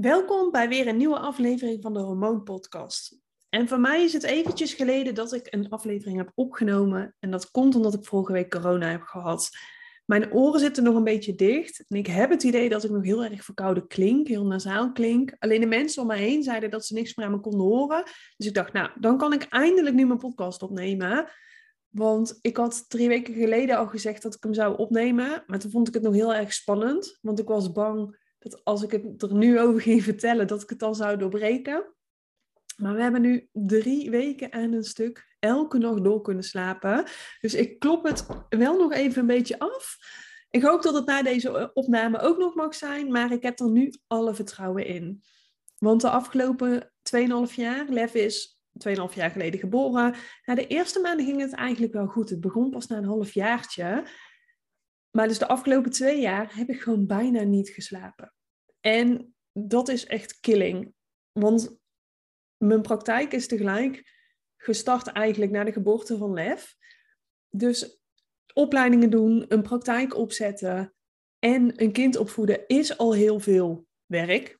Welkom bij weer een nieuwe aflevering van de Hormoon Podcast. En voor mij is het eventjes geleden dat ik een aflevering heb opgenomen. En dat komt omdat ik vorige week corona heb gehad. Mijn oren zitten nog een beetje dicht. En ik heb het idee dat ik nog heel erg verkouden klink, heel nasaal klink. Alleen de mensen om mij heen zeiden dat ze niks meer aan me konden horen. Dus ik dacht, nou, dan kan ik eindelijk nu mijn podcast opnemen. Want ik had drie weken geleden al gezegd dat ik hem zou opnemen. Maar toen vond ik het nog heel erg spannend. Want ik was bang dat als ik het er nu over ging vertellen, dat ik het dan zou doorbreken. Maar we hebben nu drie weken aan een stuk elke nacht door kunnen slapen. Dus ik klop het wel nog even een beetje af. Ik hoop dat het na deze opname ook nog mag zijn, maar ik heb er nu alle vertrouwen in. Want de afgelopen 2,5 jaar, Lev is 2,5 jaar geleden geboren. Na de eerste maanden ging het eigenlijk wel goed. Het begon pas na een half jaartje. Maar dus de afgelopen twee jaar heb ik gewoon bijna niet geslapen. En dat is echt killing. Want mijn praktijk is tegelijk gestart eigenlijk na de geboorte van Lef. Dus opleidingen doen, een praktijk opzetten en een kind opvoeden is al heel veel werk.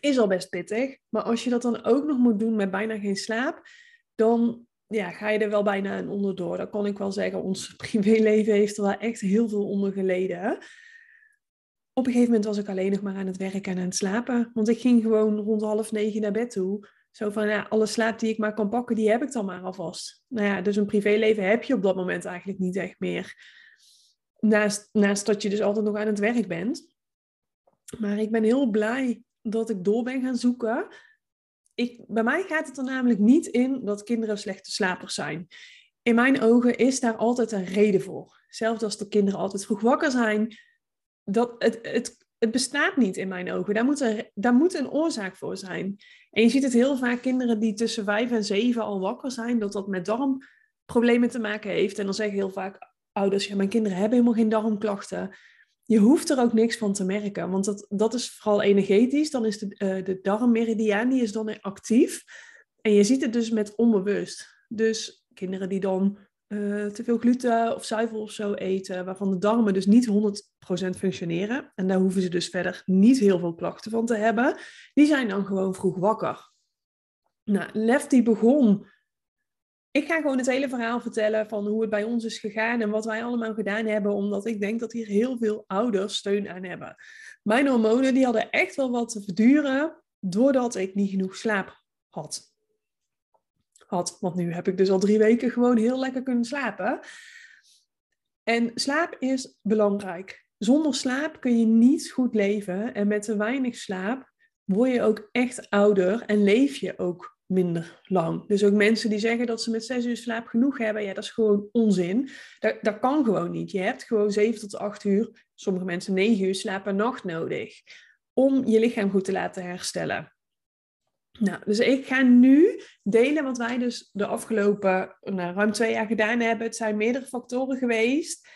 Is al best pittig. Maar als je dat dan ook nog moet doen met bijna geen slaap, dan ja, ga je er wel bijna aan onderdoor. Dat kan ik wel zeggen. Ons privéleven heeft er wel echt heel veel onder geleden. Op een gegeven moment was ik alleen nog maar aan het werken en aan het slapen. Want ik ging gewoon rond half negen naar bed toe. Zo van, ja, alle slaap die ik maar kan pakken, die heb ik dan maar alvast. Nou ja, dus een privéleven heb je op dat moment eigenlijk niet echt meer. Naast, naast dat je dus altijd nog aan het werk bent. Maar ik ben heel blij dat ik door ben gaan zoeken. Ik, bij mij gaat het er namelijk niet in dat kinderen slechte slapers zijn. In mijn ogen is daar altijd een reden voor. Zelfs als de kinderen altijd vroeg wakker zijn. Dat, het, het, het bestaat niet in mijn ogen. Daar moet, er, daar moet een oorzaak voor zijn. En je ziet het heel vaak, kinderen die tussen vijf en zeven al wakker zijn, dat dat met darmproblemen te maken heeft. En dan zeggen heel vaak ouders, ja, mijn kinderen hebben helemaal geen darmklachten. Je hoeft er ook niks van te merken, want dat, dat is vooral energetisch. Dan is de, uh, de darmmeridiaan, die is dan actief. En je ziet het dus met onbewust. Dus kinderen die dan uh, te veel gluten of zuivel of zo eten, waarvan de darmen dus niet 100% functioneren. En daar hoeven ze dus verder niet heel veel klachten van te hebben. Die zijn dan gewoon vroeg wakker. Nou, Lef die begon. Ik ga gewoon het hele verhaal vertellen van hoe het bij ons is gegaan en wat wij allemaal gedaan hebben, omdat ik denk dat hier heel veel ouders steun aan hebben. Mijn hormonen die hadden echt wel wat te verduren doordat ik niet genoeg slaap had had. Want nu heb ik dus al drie weken gewoon heel lekker kunnen slapen. En slaap is belangrijk. Zonder slaap kun je niet goed leven. En met te weinig slaap word je ook echt ouder en leef je ook minder lang. Dus ook mensen die zeggen dat ze met zes uur slaap genoeg hebben, ja, dat is gewoon onzin. Dat, dat kan gewoon niet. Je hebt gewoon zeven tot acht uur, sommige mensen negen uur slaap per nacht nodig om je lichaam goed te laten herstellen. Nou, dus ik ga nu delen wat wij dus de afgelopen nou, ruim twee jaar gedaan hebben. Het zijn meerdere factoren geweest.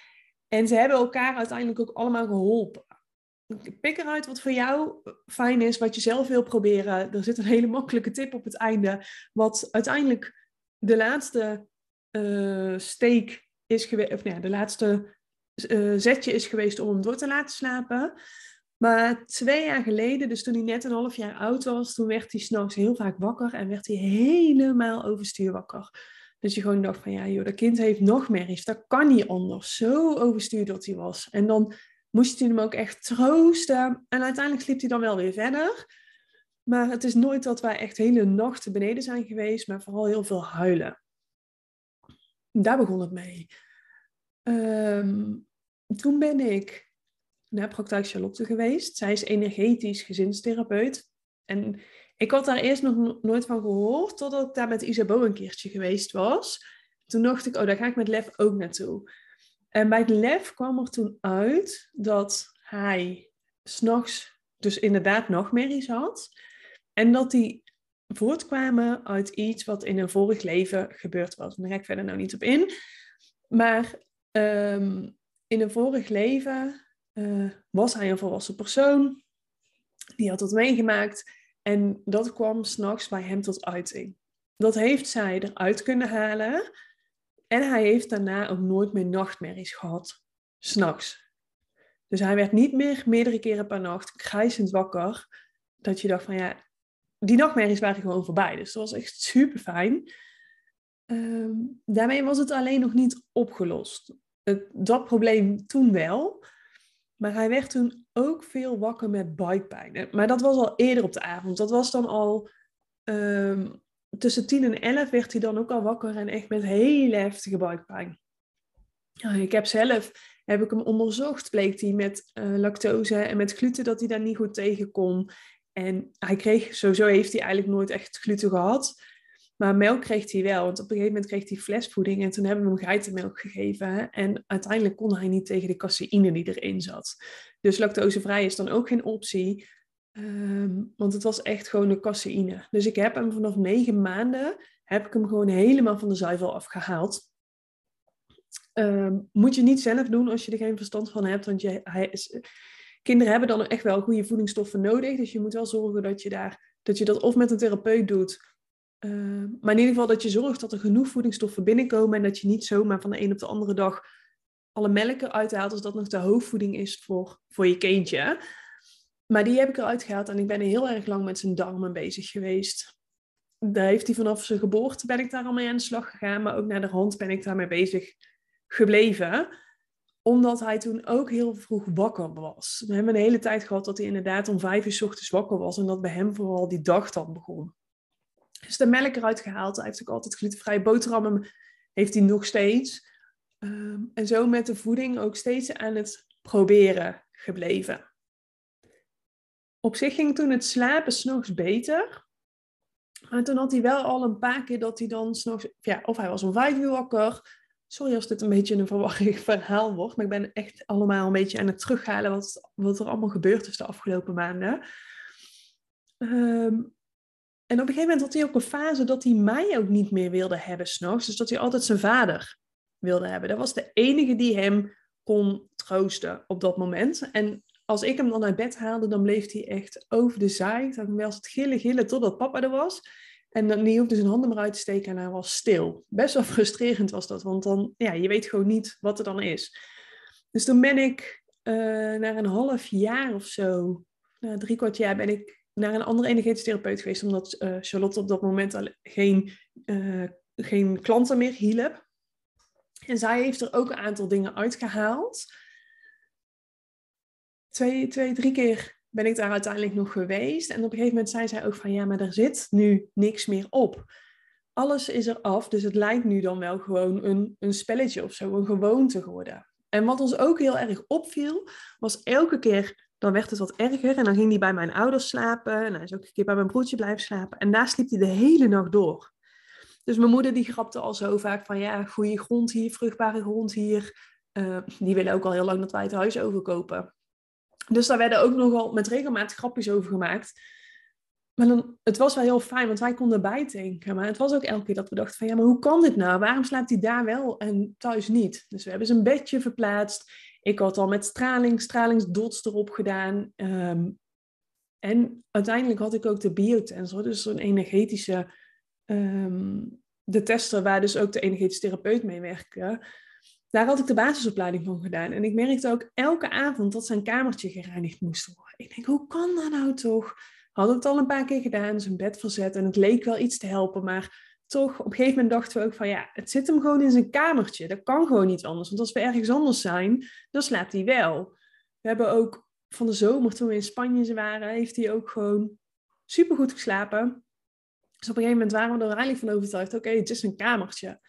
En ze hebben elkaar uiteindelijk ook allemaal geholpen. Pik eruit wat voor jou fijn is, wat je zelf wil proberen. Er zit een hele makkelijke tip op het einde. Wat uiteindelijk de laatste uh, steek is geweest, of nou de laatste uh, zetje is geweest om hem door te laten slapen. Maar twee jaar geleden, dus toen hij net een half jaar oud was, toen werd hij s'nachts heel vaak wakker en werd hij helemaal overstuur wakker. Dus je gewoon dacht van ja joh, dat kind heeft nog merries, dat kan niet anders. Zo overstuurd dat hij was. En dan moest je hem ook echt troosten. En uiteindelijk sliep hij dan wel weer verder. Maar het is nooit dat wij echt hele nachten beneden zijn geweest, maar vooral heel veel huilen. Daar begon het mee. Ehm, toen ben ik naar praktijk Charlotte geweest. Zij is energetisch gezinstherapeut. En ik had daar eerst nog nooit van gehoord, totdat ik daar met Isabeau een keertje geweest was. Toen dacht ik, oh, daar ga ik met Lef ook naartoe. En bij Lef kwam er toen uit dat hij s'nachts dus inderdaad nachtmerries had. En dat die voortkwamen uit iets wat in een vorig leven gebeurd was. Daar ga ik verder nou niet op in. Maar ehm, in een vorig leven uh, was hij een volwassen persoon. Die had dat meegemaakt. En dat kwam s'nachts bij hem tot uiting. Dat heeft zij eruit kunnen halen. En hij heeft daarna ook nooit meer nachtmerries gehad. S'nachts. Dus hij werd niet meer meerdere keren per nacht krijzend wakker. dat je dacht van ja, die nachtmerries waren gewoon voorbij. Dus dat was echt super fijn. Ehm, daarmee was het alleen nog niet opgelost. Het, dat probleem toen wel. Maar hij werd toen ook veel wakker met buikpijn. Maar dat was al eerder op de avond. Dat was dan al ehm, tussen 10 en 11 werd hij dan ook al wakker en echt met hele heftige buikpijn. Ik heb zelf, heb ik hem onderzocht, bleek hij met uh, lactose en met gluten dat hij daar niet goed tegen kon. En hij kreeg, sowieso heeft hij eigenlijk nooit echt gluten gehad. Maar melk kreeg hij wel, want op een gegeven moment kreeg hij flesvoeding en toen hebben we hem geitenmelk gegeven. En uiteindelijk kon hij niet tegen de caseïne die erin zat. Dus lactosevrij is dan ook geen optie, ehm, want het was echt gewoon de caseïne. Dus ik heb hem vanaf negen maanden, heb ik hem gewoon helemaal van de zuivel afgehaald. Ehm, moet je niet zelf doen als je er geen verstand van hebt, want hij is, kinderen hebben dan echt wel goede voedingsstoffen nodig. Dus je moet wel zorgen dat je, daar, dat, je dat of met een therapeut doet. Uh, maar in ieder geval dat je zorgt dat er genoeg voedingsstoffen binnenkomen. En dat je niet zomaar van de een op de andere dag alle melk eruit haalt. Als dat nog de hoofdvoeding is voor, voor je kindje. Maar die heb ik eruit gehaald. En ik ben heel erg lang met zijn darmen bezig geweest. Daar heeft hij vanaf zijn geboorte ben ik daar al mee aan de slag gegaan. Maar ook naar de hand ben ik daarmee bezig gebleven omdat hij toen ook heel vroeg wakker was. We hebben een hele tijd gehad dat hij inderdaad om vijf uur s ochtends wakker was. En dat bij hem vooral die dag dan begon. Dus de melk eruit gehaald. Hij heeft ook altijd glutenvrije boterhammen. Heeft hij nog steeds. Ehm, en zo met de voeding ook steeds aan het proberen gebleven. Op zich ging toen het slapen s'nachts beter. Maar toen had hij wel al een paar keer dat hij dan s'nachts... Ja, of hij was om vijf uur wakker Sorry als dit een beetje een verwarring verhaal wordt, maar ik ben echt allemaal een beetje aan het terughalen wat, wat er allemaal gebeurd is de afgelopen maanden. Ehm, en op een gegeven moment had hij ook een fase dat hij mij ook niet meer wilde hebben s'nachts. Dus dat hij altijd zijn vader wilde hebben. Dat was de enige die hem kon troosten op dat moment. En als ik hem dan uit bed haalde, dan bleef hij echt over de zaai. Dan was het gillen, gillen totdat papa er was. En dan, die hoefde zijn handen maar uit te steken en hij was stil. Best wel frustrerend was dat, want dan, ja, je weet gewoon niet wat er dan is. Dus toen ben ik uh, na een half jaar of zo, na drie kwart jaar, ben ik naar een andere energetisch geweest, omdat uh, Charlotte op dat moment al geen, uh, geen klanten meer hielp. En zij heeft er ook een aantal dingen uitgehaald. Twee, twee drie keer ben ik daar uiteindelijk nog geweest. En op een gegeven moment zei zij ook van ja, maar er zit nu niks meer op. Alles is er af, dus het lijkt nu dan wel gewoon een, een spelletje of zo, een gewoonte geworden. En wat ons ook heel erg opviel, was elke keer, dan werd het wat erger. En dan ging hij bij mijn ouders slapen. En hij is ook een keer bij mijn broertje blijven slapen. En daar sliep hij de hele nacht door. Dus mijn moeder die grapte al zo vaak van ja, goede grond hier, vruchtbare grond hier. Uh, die willen ook al heel lang dat wij het huis overkopen. Dus daar werden ook nogal met regelmatig grapjes over gemaakt. Maar dan, het was wel heel fijn, want wij konden bijdenken. Maar het was ook elke keer dat we dachten van, ja, maar hoe kan dit nou? Waarom slaapt hij daar wel en thuis niet? Dus we hebben zijn bedje verplaatst. Ik had al met straling, stralingsdots erop gedaan. Um, en uiteindelijk had ik ook de biotensor, dus een energetische... Um, de tester waar dus ook de energetische therapeut mee werkte daar had ik de basisopleiding van gedaan. En ik merkte ook elke avond dat zijn kamertje gereinigd moest worden. Ik denk, hoe kan dat nou toch? Had het al een paar keer gedaan, zijn bed verzet en het leek wel iets te helpen. Maar toch, op een gegeven moment dachten we ook van ja, het zit hem gewoon in zijn kamertje. Dat kan gewoon niet anders. Want als we ergens anders zijn, dan slaapt hij wel. We hebben ook van de zomer, toen we in Spanje waren, heeft hij ook gewoon supergoed geslapen. Dus op een gegeven moment waren we er eigenlijk van overtuigd, oké, het is een kamertje.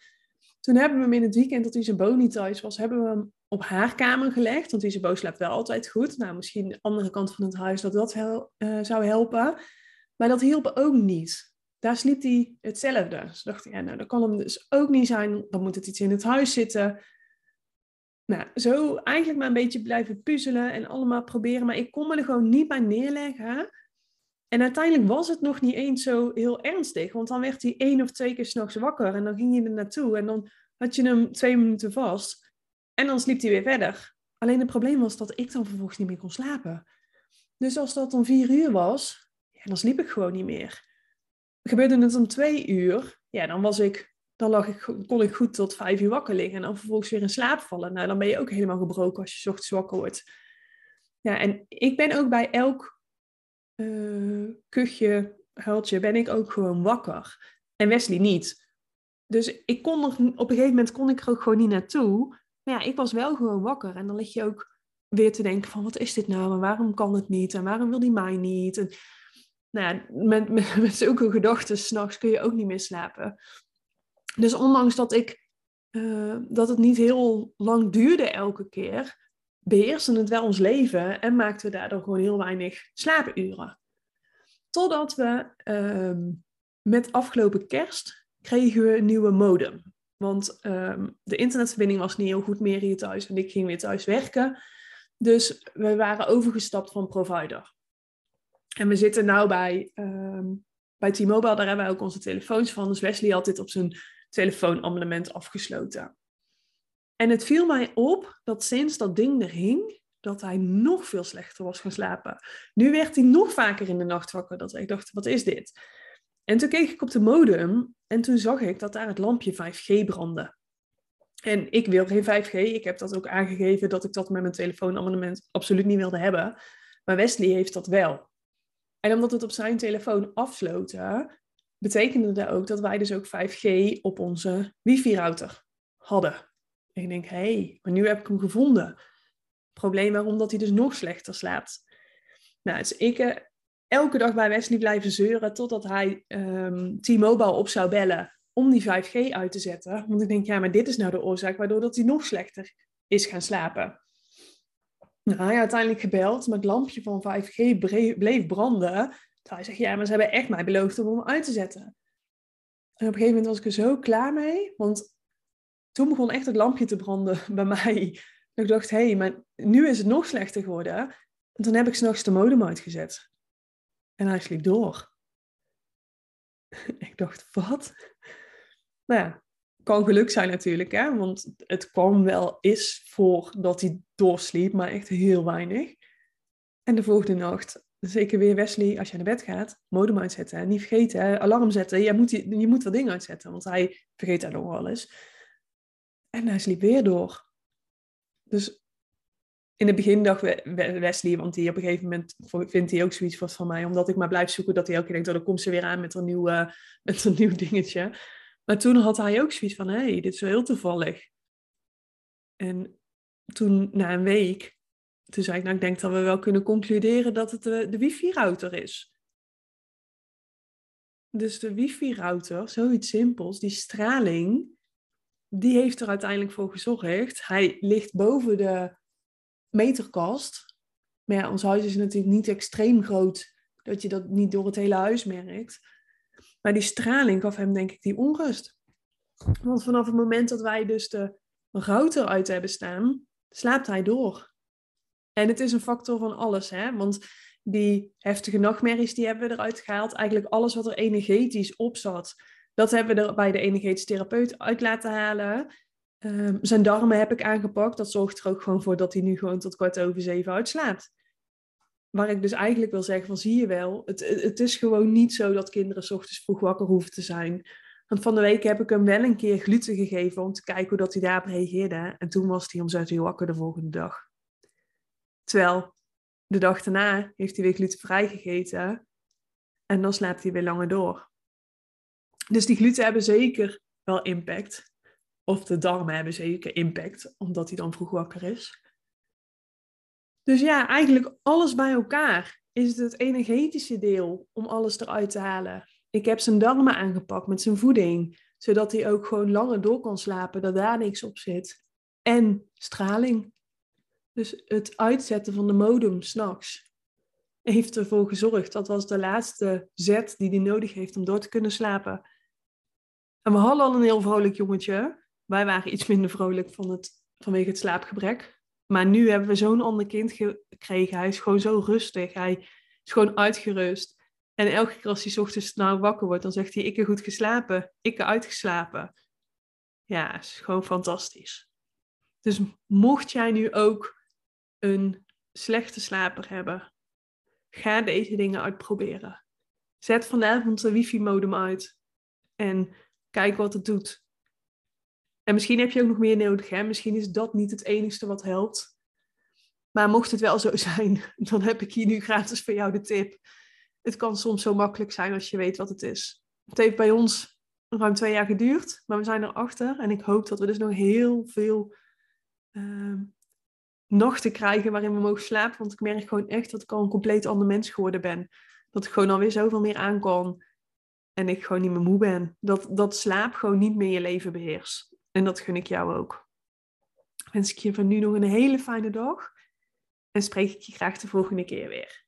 Toen hebben we hem in het weekend dat Isabo niet thuis was, hebben we hem op haar kamer gelegd. Want Isabo slaapt wel altijd goed. Nou, misschien de andere kant van het huis dat dat uh, zou helpen. Maar dat hielp ook niet. Daar sliep hij hetzelfde. Dus dacht ik, ja, nou, dat kan hem dus ook niet zijn. Dan moet het iets in het huis zitten. Nou, zo eigenlijk maar een beetje blijven puzzelen en allemaal proberen. Maar ik kon me er gewoon niet bij neerleggen. En uiteindelijk was het nog niet eens zo heel ernstig. Want dan werd hij één of twee keer s'nachts wakker. En dan ging je er naartoe. En dan had je hem twee minuten vast. En dan sliep hij weer verder. Alleen het probleem was dat ik dan vervolgens niet meer kon slapen. Dus als dat om vier uur was, dan sliep ik gewoon niet meer. Gebeurde het om twee uur, ja, dan was ik, dan lag ik, kon ik goed tot vijf uur wakker liggen. En dan vervolgens weer in slaap vallen. Nou, dan ben je ook helemaal gebroken als je ochtends wakker wordt. Ja, en ik ben ook bij elk uh, kuchje, huiltje, ben ik ook gewoon wakker. En Wesley niet. Dus ik kon op een gegeven moment kon ik er ook gewoon niet naartoe. Maar ja, ik was wel gewoon wakker. En dan lig je ook weer te denken van, wat is dit nou? En waarom kan het niet? En waarom wil die mij niet? En, nou ja, met, met, met zulke gedachten s'nachts kun je ook niet meer slapen. Dus ondanks dat ik, uh, dat het niet heel lang duurde elke keer, beheersen het wel ons leven en maakten we daardoor gewoon heel weinig slaapuren. Totdat we uh, met afgelopen kerst kregen we een nieuwe modem. Want uh, de internetverbinding was niet heel goed meer hier thuis en ik ging weer thuis werken. Dus we waren overgestapt van provider. En we zitten nu bij, um, bij T-Mobile, daar hebben wij ook onze telefoons van. Dus Wesley had dit op zijn telefoonabonnement afgesloten. En het viel mij op dat sinds dat ding er hing, dat hij nog veel slechter was gaan slapen. Nu werd hij nog vaker in de nacht wakker, dat ik dacht, wat is dit? En toen keek ik op de modem en toen zag ik dat daar het lampje 5G brandde. En ik wil geen 5G. Ik heb dat ook aangegeven dat ik dat met mijn telefoonabonnement absoluut niet wilde hebben. Maar Wesley heeft dat wel. En omdat het op zijn telefoon afsloten, betekende dat ook dat wij dus ook 5G op onze wifi-router hadden. Ik denk, hé, hey, maar nu heb ik hem gevonden. Probleem waarom dat hij dus nog slechter slaapt. Nou, dus ik uh, elke dag bij Wesley blijven zeuren totdat hij um, T-Mobile op zou bellen om die 5G uit te zetten. Want ik denk, ja, maar dit is nou de oorzaak waardoor dat hij nog slechter is gaan slapen. Nou, hij uiteindelijk gebeld, maar het lampje van 5G bleef branden. hij zegt, ja, maar ze hebben echt mij beloofd om hem uit te zetten. En op een gegeven moment was ik er zo klaar mee, want toen begon echt het lampje te branden bij mij. Ik dacht, hé, hey, maar nu is het nog slechter geworden. En toen heb ik s'nachts de modem uitgezet. En hij sliep door. ik dacht, wat? Nou ja, kan geluk zijn natuurlijk, hè? want het kwam wel eens voor dat hij doorsliep, maar echt heel weinig. En de volgende nacht, zeker weer Wesley, als je naar bed gaat, modem uitzetten. Niet vergeten, alarm zetten. Je moet, je moet wel dingen uitzetten, want hij vergeet dat nog wel eens. En hij sliep weer door. Dus in het begin dacht Wesley, want die op een gegeven moment vindt hij ook zoiets van mij, omdat ik maar blijf zoeken, dat hij elke keer denkt, oh, dan komt ze weer aan met een nieuw, met een nieuw dingetje. Maar toen had hij ook zoiets van, hé, hey, dit is wel heel toevallig. En toen, na een week, toen zei ik, nou, ik denk dat we wel kunnen concluderen dat het de, de wifi-router is. Dus de wifi-router, zoiets simpels, die straling, die heeft er uiteindelijk voor gezorgd. Hij ligt boven de meterkast. Maar ja, ons huis is natuurlijk niet extreem groot, dat je dat niet door het hele huis merkt. Maar die straling gaf hem denk ik die onrust. Want vanaf het moment dat wij dus de router uit hebben staan, slaapt hij door. En het is een factor van alles, hè? Want die heftige nachtmerries, die hebben we eruit gehaald. Eigenlijk alles wat er energetisch op zat, dat hebben we er bij de energetisch therapeut uit laten halen. Um, zijn darmen heb ik aangepakt. Dat zorgt er ook gewoon voor dat hij nu gewoon tot kwart over zeven uitslaapt waar ik dus eigenlijk wil zeggen van zie je wel, het, het is gewoon niet zo dat kinderen s ochtends vroeg wakker hoeven te zijn. Want van de week heb ik hem wel een keer gluten gegeven om te kijken hoe dat hij daarop reageerde. En toen was hij om zes uur wakker de volgende dag. Terwijl de dag daarna heeft hij weer glutenvrij gegeten. En dan slaapt hij weer langer door. Dus die gluten hebben zeker wel impact. Of de darmen hebben zeker impact, omdat hij dan vroeg wakker is. Dus ja, eigenlijk alles bij elkaar is het energetische deel om alles eruit te halen. Ik heb zijn darmen aangepakt met zijn voeding, zodat hij ook gewoon langer door kan slapen, dat daar niks op zit. En straling. Dus het uitzetten van de modem s'nachts heeft ervoor gezorgd. Dat was de laatste zet die hij nodig heeft om door te kunnen slapen. En we hadden al een heel vrolijk jongetje. Wij waren iets minder vrolijk van het, vanwege het slaapgebrek. Maar nu hebben we zo'n ander kind gekregen. Hij is gewoon zo rustig. Hij is gewoon uitgerust. En elke keer als hij ochtends nou wakker wordt, dan zegt hij: Ik heb goed geslapen. Ik heb uitgeslapen. Ja, is gewoon fantastisch. Dus mocht jij nu ook een slechte slaper hebben, ga deze dingen uitproberen. Zet vanavond de wifi-modem uit en kijk wat het doet. En misschien heb je ook nog meer nodig. Hè? Misschien is dat niet het enige wat helpt. Maar mocht het wel zo zijn, dan heb ik hier nu gratis voor jou de tip. het kan soms zo makkelijk zijn als je weet wat het is. Het heeft bij ons ruim twee jaar geduurd, maar we zijn erachter. En ik hoop dat we dus nog heel veel uh, nachten krijgen waarin we mogen slapen. Want ik merk gewoon echt dat ik al een compleet ander mens geworden ben. Dat ik gewoon alweer zoveel meer aan kan. En ik gewoon niet meer moe ben. Dat, dat slaap gewoon niet meer je leven beheerst. En dat gun ik jou ook. Wens ik je van nu nog een hele fijne dag. En spreek ik je graag de volgende keer weer.